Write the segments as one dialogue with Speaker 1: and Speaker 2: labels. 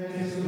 Speaker 1: Thanks.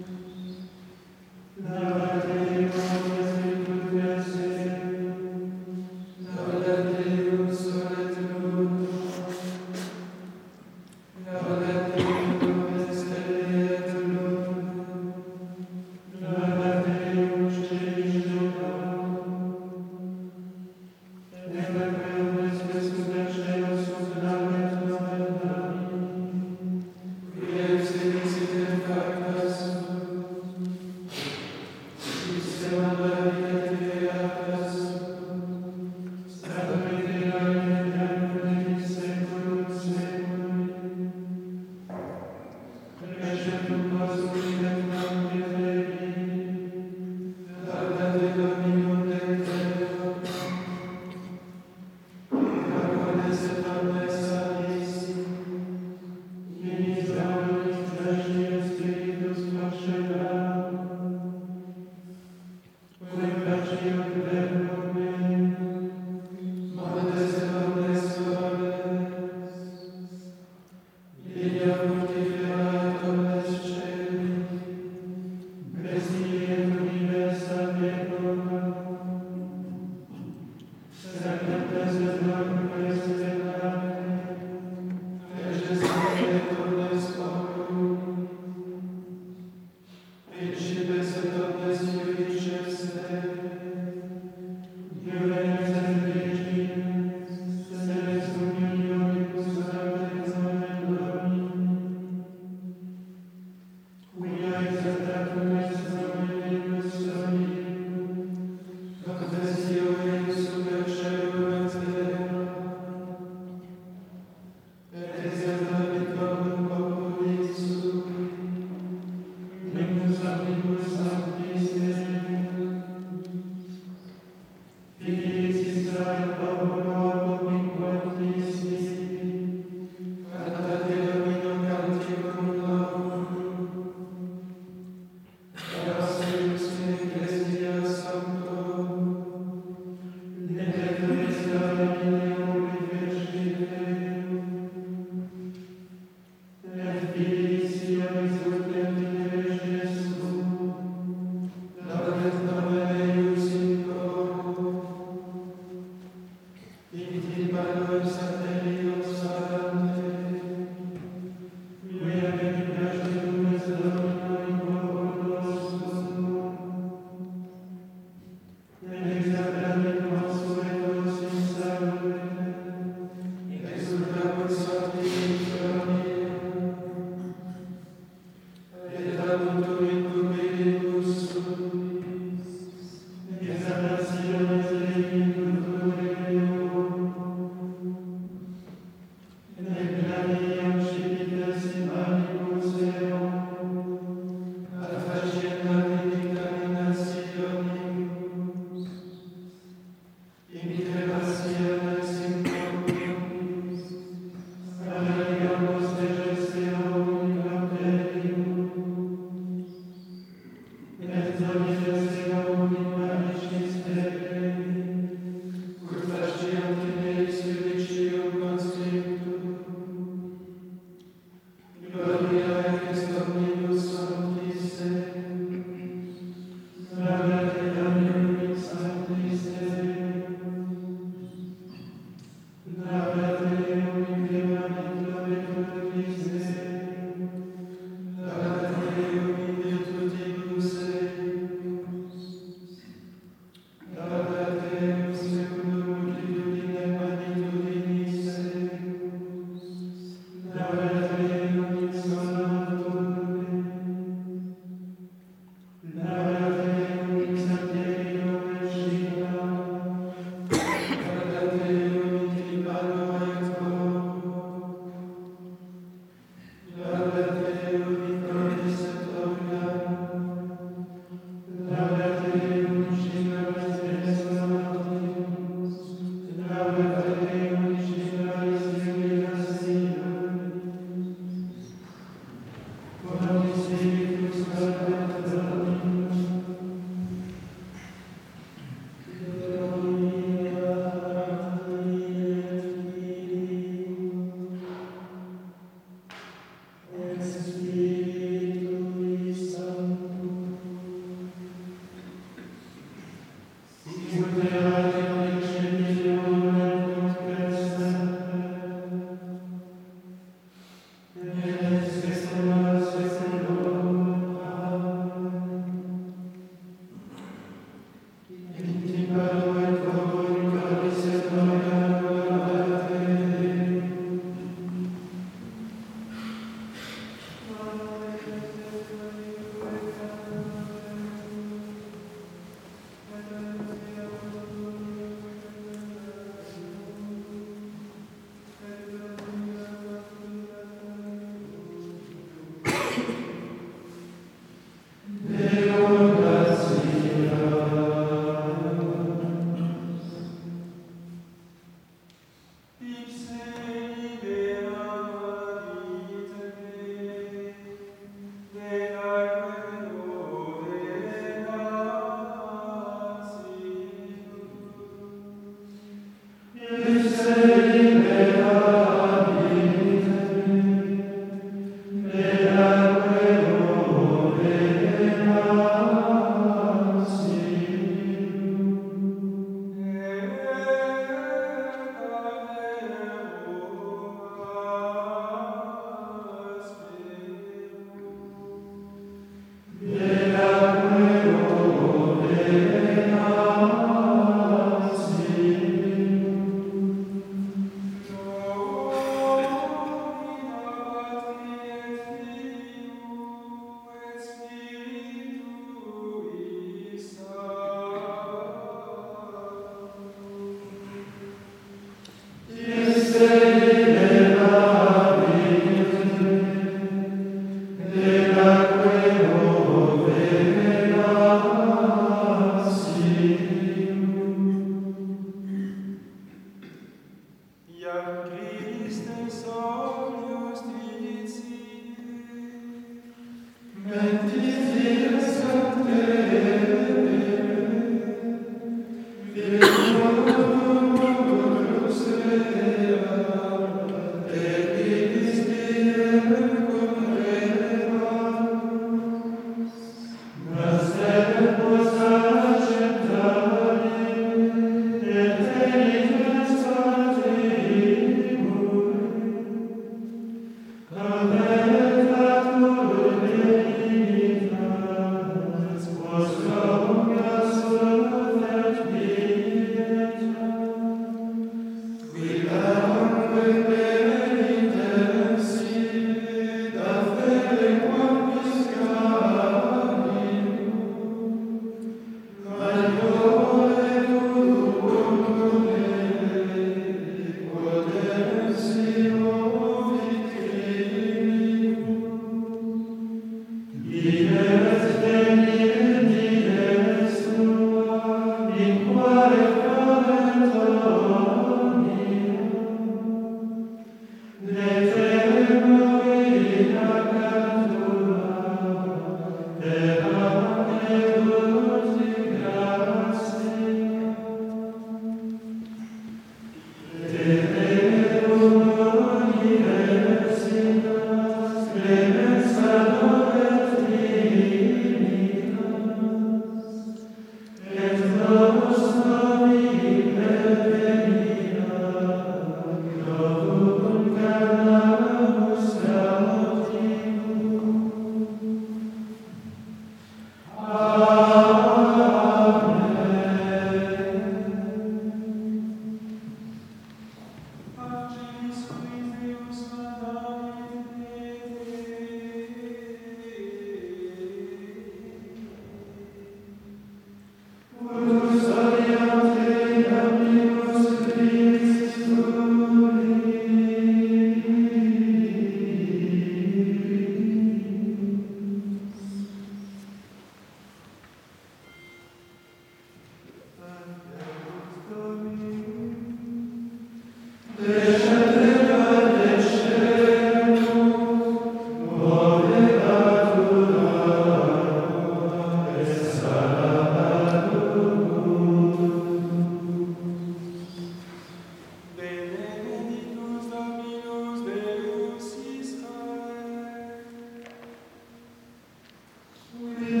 Speaker 2: Amen.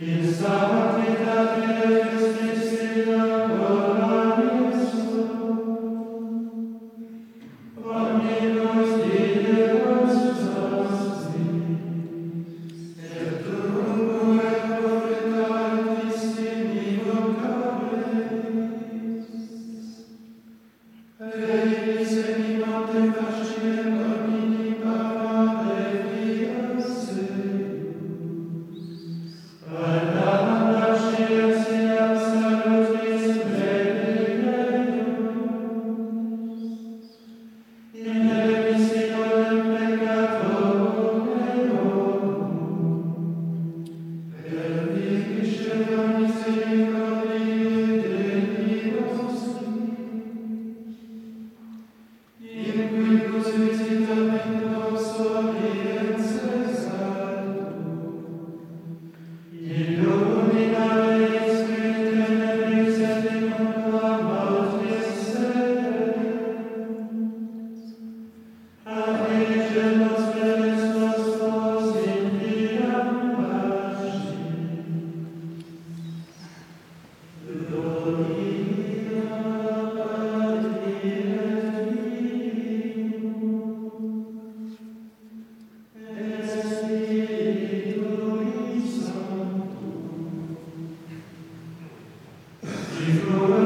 Speaker 1: Inside. Deus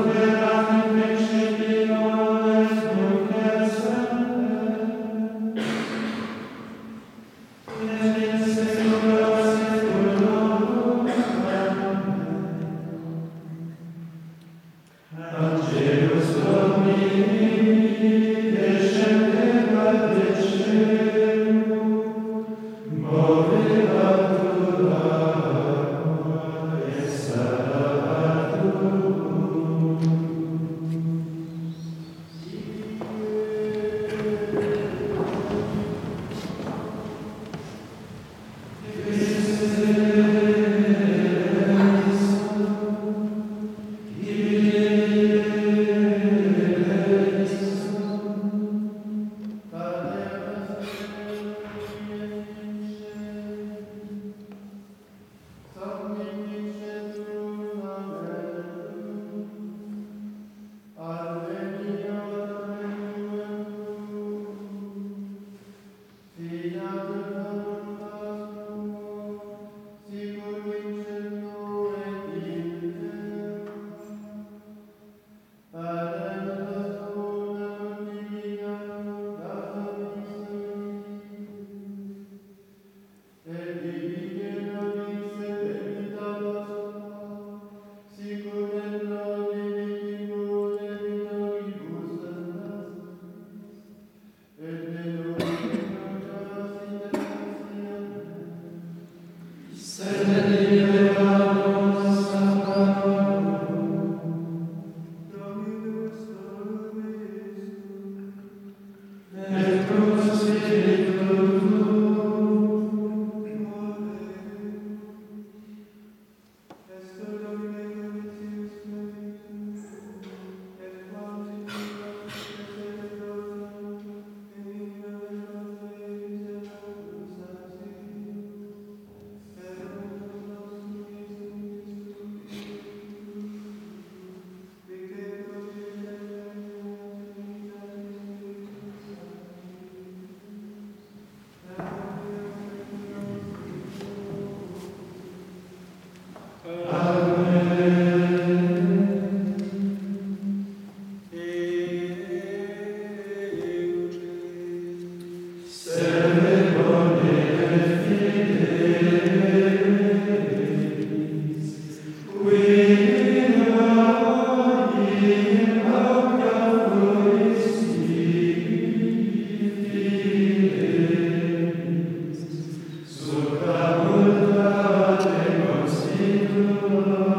Speaker 1: te